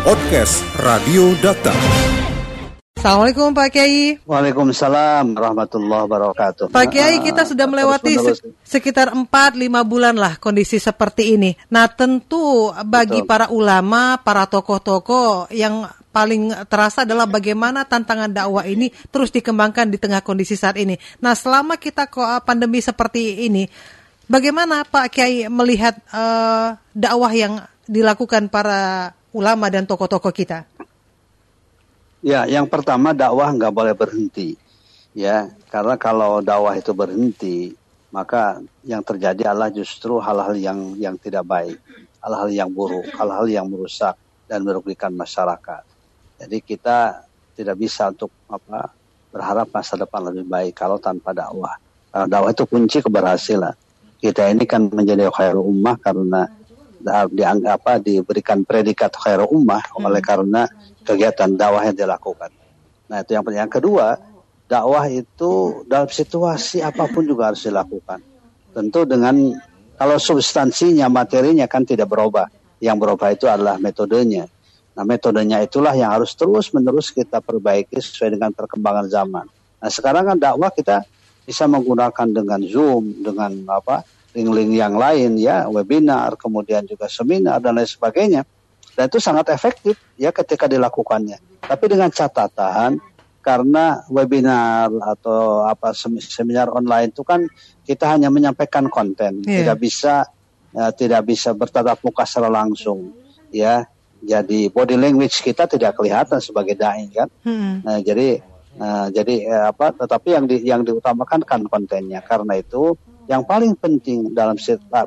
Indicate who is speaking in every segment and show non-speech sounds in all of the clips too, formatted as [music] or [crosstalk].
Speaker 1: Podcast Radio Data.
Speaker 2: Assalamualaikum Pak Kiai.
Speaker 3: Waalaikumsalam warahmatullahi wabarakatuh.
Speaker 2: Pak Kiai kita sudah melewati se sekitar 4-5 bulan lah kondisi seperti ini. Nah tentu bagi Betul. para ulama, para tokoh-tokoh yang paling terasa adalah bagaimana tantangan dakwah ini terus dikembangkan di tengah kondisi saat ini. Nah selama kita pandemi seperti ini, bagaimana Pak Kiai melihat uh, dakwah yang dilakukan para ulama dan tokoh-tokoh kita?
Speaker 3: Ya, yang pertama dakwah nggak boleh berhenti. Ya, karena kalau dakwah itu berhenti, maka yang terjadi adalah justru hal-hal yang yang tidak baik, hal-hal yang buruk, hal-hal yang merusak dan merugikan masyarakat. Jadi kita tidak bisa untuk apa berharap masa depan lebih baik kalau tanpa dakwah. Dakwah itu kunci keberhasilan. Kita ini kan menjadi khairul ummah karena dianggap apa diberikan predikat khairu ummah hmm. oleh karena kegiatan dakwah yang dilakukan. Nah itu yang yang kedua dakwah itu dalam situasi apa pun juga harus dilakukan. Tentu dengan kalau substansinya materinya kan tidak berubah. Yang berubah itu adalah metodenya. Nah metodenya itulah yang harus terus menerus kita perbaiki sesuai dengan perkembangan zaman. Nah sekarang kan dakwah kita bisa menggunakan dengan Zoom, dengan apa link-link yang lain ya, webinar, kemudian juga seminar dan lain sebagainya. Dan itu sangat efektif ya ketika dilakukannya. Tapi dengan catatan karena webinar atau apa seminar online itu kan kita hanya menyampaikan konten, yeah. tidak bisa ya, tidak bisa bertatap muka secara langsung ya. Jadi body language kita tidak kelihatan sebagai dai kan. Hmm. Nah, jadi Nah, jadi eh, apa? Tetapi yang di, yang diutamakan kan kontennya. Karena itu yang paling penting dalam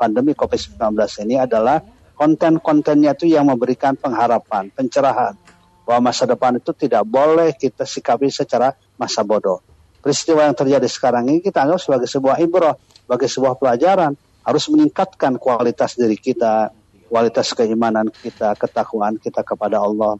Speaker 3: pandemi COVID-19 ini adalah konten-kontennya itu yang memberikan pengharapan, pencerahan bahwa masa depan itu tidak boleh kita sikapi secara masa bodoh. Peristiwa yang terjadi sekarang ini kita anggap sebagai sebuah ibrah, sebagai sebuah pelajaran, harus meningkatkan kualitas diri kita, kualitas keimanan kita, ketakwaan kita kepada Allah,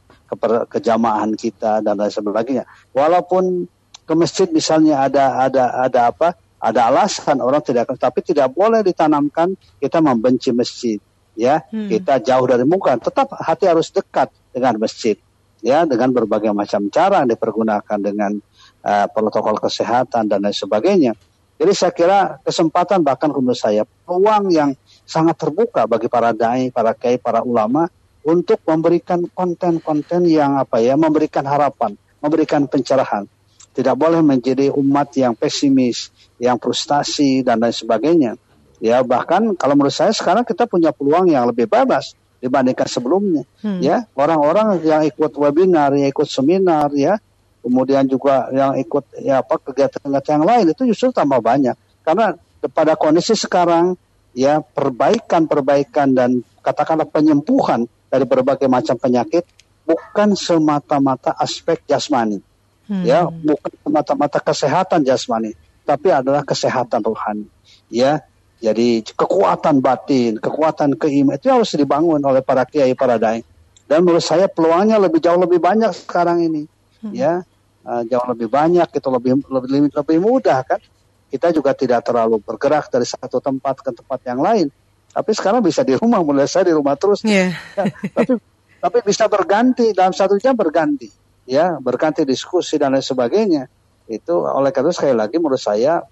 Speaker 3: kejamahan kita dan lain sebagainya. Walaupun ke masjid misalnya ada ada ada apa? Ada alasan orang tidak tapi tidak boleh ditanamkan kita membenci masjid ya. Hmm. kita jauh dari muka tetap hati harus dekat dengan masjid ya dengan berbagai macam cara yang dipergunakan dengan uh, protokol kesehatan dan lain sebagainya. Jadi saya kira kesempatan bahkan menurut saya peluang yang sangat terbuka bagi para dai para kiai para ulama untuk memberikan konten-konten yang apa ya memberikan harapan memberikan pencerahan tidak boleh menjadi umat yang pesimis, yang frustasi dan lain sebagainya. Ya bahkan kalau menurut saya sekarang kita punya peluang yang lebih bebas dibandingkan sebelumnya. Hmm. Ya orang-orang yang ikut webinar, yang ikut seminar, ya kemudian juga yang ikut ya apa kegiatan-kegiatan yang lain itu justru tambah banyak karena pada kondisi sekarang ya perbaikan-perbaikan dan katakanlah penyembuhan dari berbagai macam penyakit bukan semata-mata aspek jasmani Hmm. Ya, bukan semata-mata kesehatan jasmani, tapi adalah kesehatan rohani. Ya, jadi kekuatan batin, kekuatan keiman itu harus dibangun oleh para kiai, para dai. Dan menurut saya peluangnya lebih jauh lebih banyak sekarang ini. Hmm. Ya, uh, jauh lebih banyak, itu lebih lebih lebih mudah kan. Kita juga tidak terlalu bergerak dari satu tempat ke tempat yang lain. Tapi sekarang bisa di rumah, mulai saya di rumah terus. Yeah. ya, tapi tapi bisa berganti dalam satu jam berganti ya berganti diskusi dan lain sebagainya itu oleh karena sekali lagi menurut saya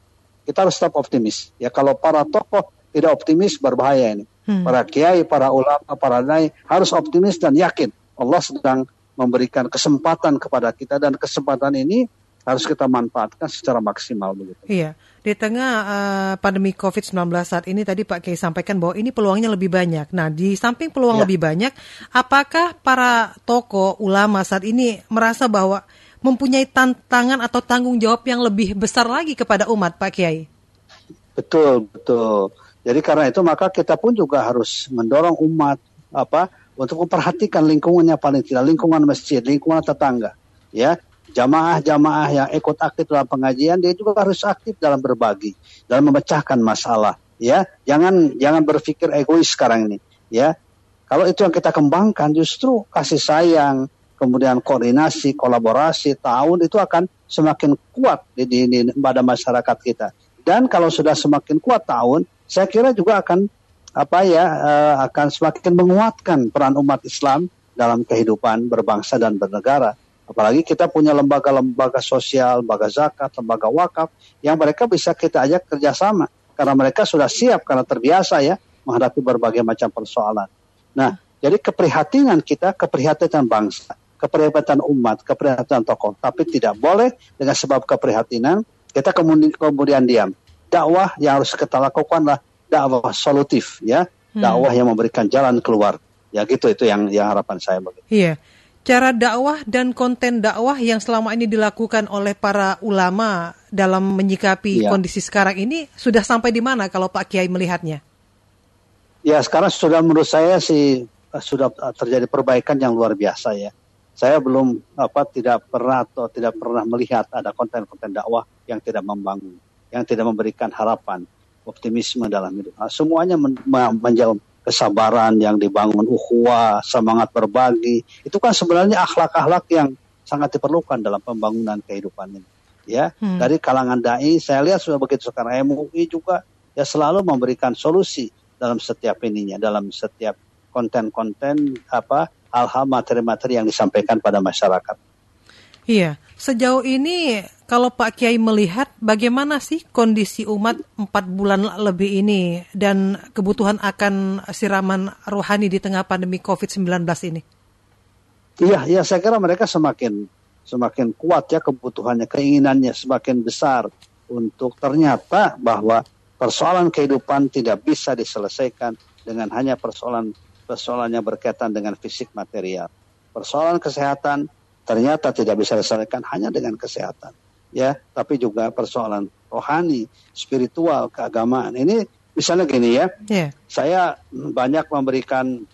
Speaker 3: kita harus tetap optimis ya kalau para tokoh tidak optimis berbahaya ini hmm. para kiai para ulama para nai harus optimis dan yakin Allah sedang memberikan kesempatan kepada kita dan kesempatan ini harus kita manfaatkan secara maksimal begitu.
Speaker 2: Iya, di tengah uh, pandemi COVID-19 saat ini tadi Pak Kiai sampaikan bahwa ini peluangnya lebih banyak. Nah, di samping peluang ya. lebih banyak, apakah para tokoh ulama saat ini merasa bahwa mempunyai tantangan atau tanggung jawab yang lebih besar lagi kepada umat Pak Kiai?
Speaker 3: Betul, betul. Jadi karena itu maka kita pun juga harus mendorong umat apa untuk memperhatikan lingkungannya paling tidak lingkungan masjid, lingkungan tetangga, ya jamaah-jamaah yang ikut aktif dalam pengajian dia juga harus aktif dalam berbagi dalam memecahkan masalah ya. Jangan jangan berpikir egois sekarang ini ya. Kalau itu yang kita kembangkan justru kasih sayang kemudian koordinasi kolaborasi tahun itu akan semakin kuat di, di, di pada masyarakat kita. Dan kalau sudah semakin kuat tahun saya kira juga akan apa ya uh, akan semakin menguatkan peran umat Islam dalam kehidupan berbangsa dan bernegara. Apalagi kita punya lembaga-lembaga sosial, lembaga zakat, lembaga wakaf yang mereka bisa kita ajak kerjasama karena mereka sudah siap karena terbiasa ya menghadapi berbagai macam persoalan. Nah, jadi keprihatinan kita, keprihatinan bangsa, keprihatinan umat, keprihatinan tokoh, tapi tidak boleh dengan sebab keprihatinan kita kemudian, kemudian diam. Dakwah yang harus kita lakukan adalah dakwah solutif ya, hmm. dakwah yang memberikan jalan keluar. Ya gitu itu yang yang harapan saya begitu.
Speaker 2: Iya cara dakwah dan konten dakwah yang selama ini dilakukan oleh para ulama dalam menyikapi ya. kondisi sekarang ini sudah sampai di mana kalau Pak Kiai melihatnya?
Speaker 3: Ya sekarang sudah menurut saya sih eh, sudah terjadi perbaikan yang luar biasa ya. Saya belum apa tidak pernah atau tidak pernah melihat ada konten-konten dakwah yang tidak membangun, yang tidak memberikan harapan, optimisme dalam hidup. Nah, semuanya men menjawab kesabaran yang dibangun ukhuwah, semangat berbagi. Itu kan sebenarnya akhlak-akhlak yang sangat diperlukan dalam pembangunan kehidupan ini. Ya, hmm. dari kalangan dai saya lihat sudah begitu sekarang MUI juga ya selalu memberikan solusi dalam setiap ininya, dalam setiap konten-konten apa hal-hal materi-materi yang disampaikan pada masyarakat.
Speaker 2: Iya, sejauh ini kalau Pak Kiai melihat bagaimana sih kondisi umat empat bulan lebih ini dan kebutuhan akan siraman rohani di tengah pandemi COVID-19 ini?
Speaker 3: Iya, iya saya kira mereka semakin semakin kuat ya kebutuhannya, keinginannya semakin besar untuk ternyata bahwa persoalan kehidupan tidak bisa diselesaikan dengan hanya persoalan persoalannya berkaitan dengan fisik material. Persoalan kesehatan ternyata tidak bisa diselesaikan hanya dengan kesehatan ya tapi juga persoalan rohani spiritual keagamaan ini misalnya gini ya yeah. saya banyak memberikan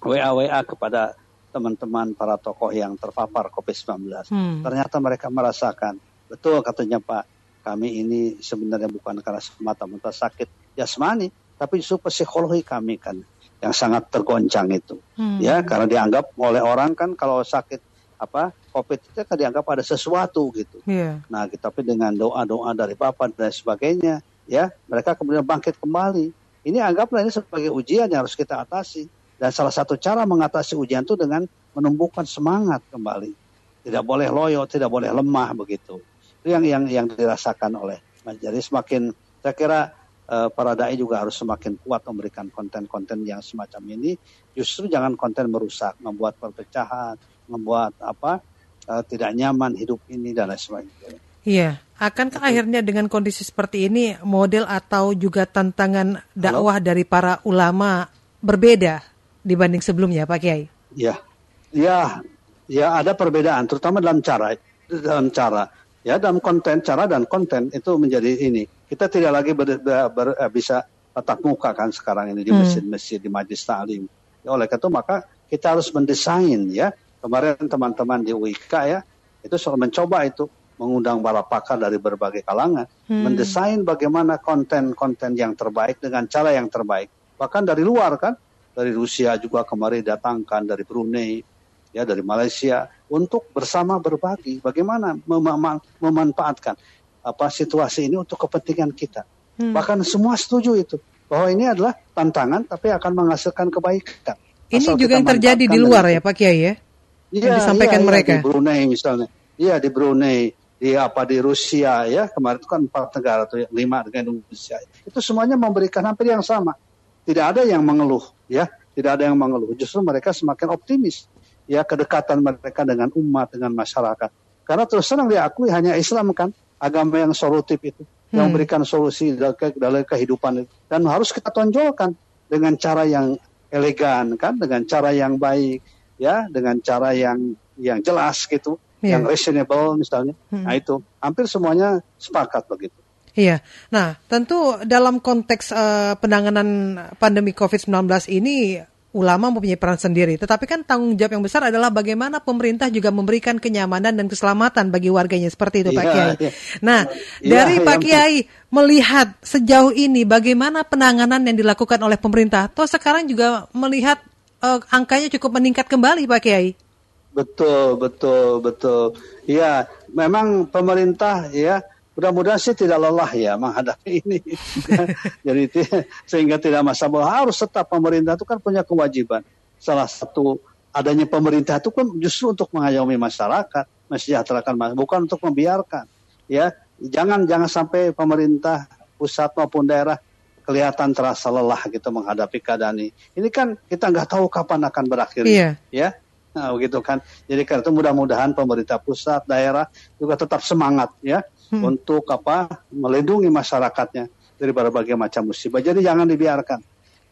Speaker 3: WA WA kepada teman-teman para tokoh yang terpapar COVID-19 hmm. ternyata mereka merasakan betul katanya Pak kami ini sebenarnya bukan karena semata-mata sakit jasmani tapi justru psikologi kami kan yang sangat tergoncang itu hmm. ya karena dianggap oleh orang kan kalau sakit apa COVID itu kan dianggap ada sesuatu gitu. Yeah. Nah, tapi dengan doa-doa dari Bapak dan sebagainya, ya mereka kemudian bangkit kembali. Ini anggaplah ini sebagai ujian yang harus kita atasi. Dan salah satu cara mengatasi ujian itu dengan menumbuhkan semangat kembali. Tidak boleh loyo, tidak boleh lemah begitu. Itu yang yang yang dirasakan oleh Jadi semakin saya kira uh, para dai juga harus semakin kuat memberikan konten-konten yang semacam ini. Justru jangan konten merusak, membuat perpecahan, membuat apa uh, tidak nyaman hidup ini dan lain sebagainya.
Speaker 2: Iya, akankah Betul. akhirnya dengan kondisi seperti ini model atau juga tantangan dakwah Halo? dari para ulama berbeda dibanding sebelumnya, Pak Kiai?
Speaker 3: Ya, ya, ya ada perbedaan, terutama dalam cara, dalam cara, ya dalam konten, cara dan konten itu menjadi ini. Kita tidak lagi ber, ber, ber, eh, bisa tatap muka kan sekarang ini di hmm. masjid-masjid, di majlis taklim. Ya, oleh itu maka kita harus mendesain ya Kemarin teman-teman di UIK ya, itu soal mencoba itu mengundang para pakar dari berbagai kalangan, hmm. mendesain bagaimana konten-konten yang terbaik dengan cara yang terbaik. Bahkan dari luar kan, dari Rusia juga kemarin datangkan, dari Brunei, ya dari Malaysia, untuk bersama berbagi bagaimana mem memanfaatkan apa situasi ini untuk kepentingan kita. Hmm. Bahkan semua setuju itu bahwa ini adalah tantangan tapi akan menghasilkan kebaikan.
Speaker 2: Ini Asal juga yang terjadi di luar ya Pak Kiai ya?
Speaker 3: Ya, disampaikan ya, mereka. Di Brunei misalnya. Iya di Brunei, di apa di Rusia ya kemarin itu kan empat negara tuh lima dengan Indonesia. Itu semuanya memberikan hampir yang sama. Tidak ada yang mengeluh ya, tidak ada yang mengeluh. Justru mereka semakin optimis ya kedekatan mereka dengan umat dengan masyarakat. Karena terus terang diakui hanya Islam kan agama yang solutif itu hmm. yang memberikan solusi dalam kehidupan itu dan harus kita tonjolkan dengan cara yang elegan kan dengan cara yang baik ya dengan cara yang yang jelas gitu, yeah. yang reasonable misalnya. Hmm. Nah itu hampir semuanya sepakat begitu.
Speaker 2: Iya. Nah, tentu dalam konteks uh, penanganan pandemi COVID-19 ini ulama mempunyai peran sendiri. Tetapi kan tanggung jawab yang besar adalah bagaimana pemerintah juga memberikan kenyamanan dan keselamatan bagi warganya seperti itu, Pak iya, Kiai. Ya. Nah, ya, dari Pak Kiai melihat sejauh ini bagaimana penanganan yang dilakukan oleh pemerintah. Toh sekarang juga melihat uh, angkanya cukup meningkat kembali Pak Kiai.
Speaker 3: Betul, betul, betul. Ya, memang pemerintah ya mudah-mudahan sih tidak lelah ya menghadapi [laughs] ini. Jadi sehingga tidak masalah harus tetap pemerintah itu kan punya kewajiban. Salah satu adanya pemerintah itu kan justru untuk mengayomi masyarakat, mensejahterakan bukan untuk membiarkan. Ya, jangan jangan sampai pemerintah pusat maupun daerah kelihatan terasa lelah gitu menghadapi keadaan ini. Ini kan kita nggak tahu kapan akan berakhir.
Speaker 2: Iya.
Speaker 3: Ya, nah, begitu kan. Jadi karena itu mudah-mudahan pemerintah pusat, daerah juga tetap semangat ya hmm. untuk apa melindungi masyarakatnya dari berbagai macam musibah. Jadi jangan dibiarkan.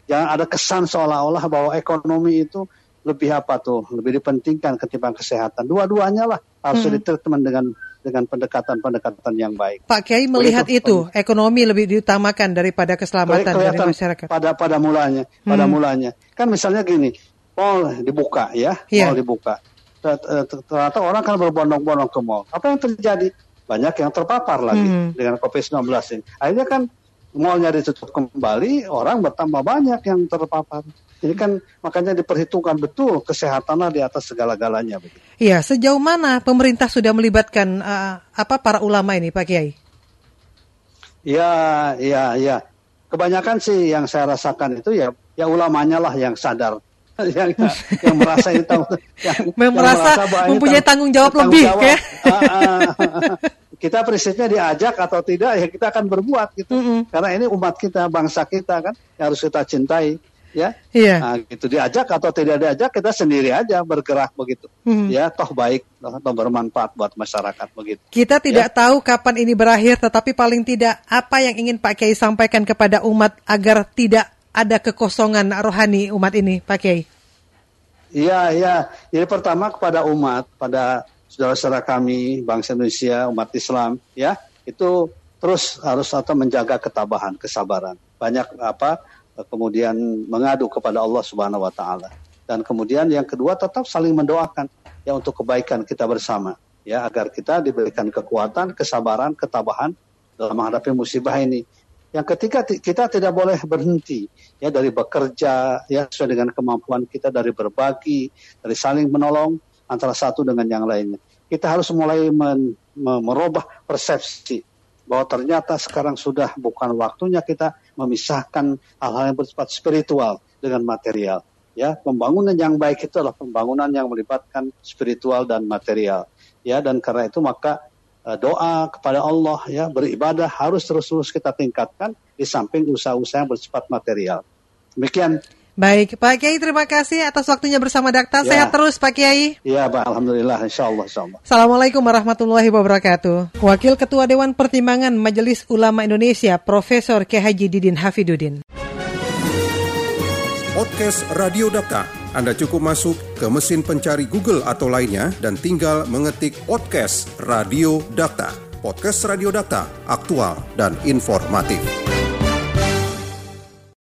Speaker 3: Jangan ada kesan seolah-olah bahwa ekonomi itu lebih apa tuh, lebih dipentingkan ketimbang kesehatan. Dua-duanya lah harus hmm. ditreatment dengan dengan pendekatan-pendekatan yang baik.
Speaker 2: Pak Kiai melihat Begitu. itu ekonomi lebih diutamakan daripada keselamatan dari masyarakat.
Speaker 3: Pada pada mulanya, pada hmm. mulanya. Kan misalnya gini, mall dibuka ya, yeah. mall dibuka. Ternyata orang kan berbondong-bondong ke mall. Apa yang terjadi? Banyak yang terpapar lagi hmm. dengan COVID-19 ini. Akhirnya kan mallnya ditutup kembali, orang bertambah banyak yang terpapar. Jadi kan makanya diperhitungkan betul kesehatanlah di atas segala-galanya.
Speaker 2: Iya, sejauh mana pemerintah sudah melibatkan uh, apa para ulama ini, Pak Kiai?
Speaker 3: Ya, ya, ya. Kebanyakan sih yang saya rasakan itu ya, ya ulamanya lah yang sadar [laughs] yang, yang merasa itu [laughs]
Speaker 2: yang, yang merasa, merasa mempunyai tanggung jawab tanggung lebih jawab. ya. Uh, uh,
Speaker 3: kita prinsipnya diajak atau tidak ya kita akan berbuat gitu. Mm -hmm. Karena ini umat kita, bangsa kita kan yang harus kita cintai ya. Iya. Nah, gitu diajak atau tidak diajak kita sendiri aja bergerak begitu. Hmm. Ya, toh baik atau bermanfaat buat masyarakat begitu.
Speaker 2: Kita tidak ya. tahu kapan ini berakhir tetapi paling tidak apa yang ingin Pak Kiai sampaikan kepada umat agar tidak ada kekosongan rohani umat ini, Pak Kiai.
Speaker 3: Iya, iya. Jadi pertama kepada umat, pada saudara-saudara kami, bangsa Indonesia, umat Islam, ya, itu terus harus atau menjaga ketabahan, kesabaran. Banyak apa kemudian mengadu kepada Allah Subhanahu wa taala. Dan kemudian yang kedua tetap saling mendoakan ya untuk kebaikan kita bersama ya agar kita diberikan kekuatan, kesabaran, ketabahan dalam menghadapi musibah ini. Yang ketiga kita tidak boleh berhenti ya dari bekerja ya sesuai dengan kemampuan kita dari berbagi, dari saling menolong antara satu dengan yang lainnya. Kita harus mulai merubah persepsi bahwa ternyata sekarang sudah bukan waktunya kita memisahkan hal-hal yang bersifat spiritual dengan material. Ya, pembangunan yang baik itu adalah pembangunan yang melibatkan spiritual dan material. Ya, dan karena itu maka uh, doa kepada Allah ya beribadah harus terus-terus kita tingkatkan di samping usaha-usaha yang bersifat material. Demikian
Speaker 2: Baik, Pak Kiai terima kasih atas waktunya bersama Dakta. Ya. Sehat terus Pak Kiai.
Speaker 3: Iya, Pak. Alhamdulillah. Insya Allah, insya Allah.
Speaker 2: Assalamualaikum warahmatullahi wabarakatuh. Wakil Ketua Dewan Pertimbangan Majelis Ulama Indonesia, Profesor K. Haji Didin Hafidudin.
Speaker 1: Podcast Radio Dakta. Anda cukup masuk ke mesin pencari Google atau lainnya dan tinggal mengetik podcast Radio Dakta. Podcast Radio Dakta, aktual dan informatif.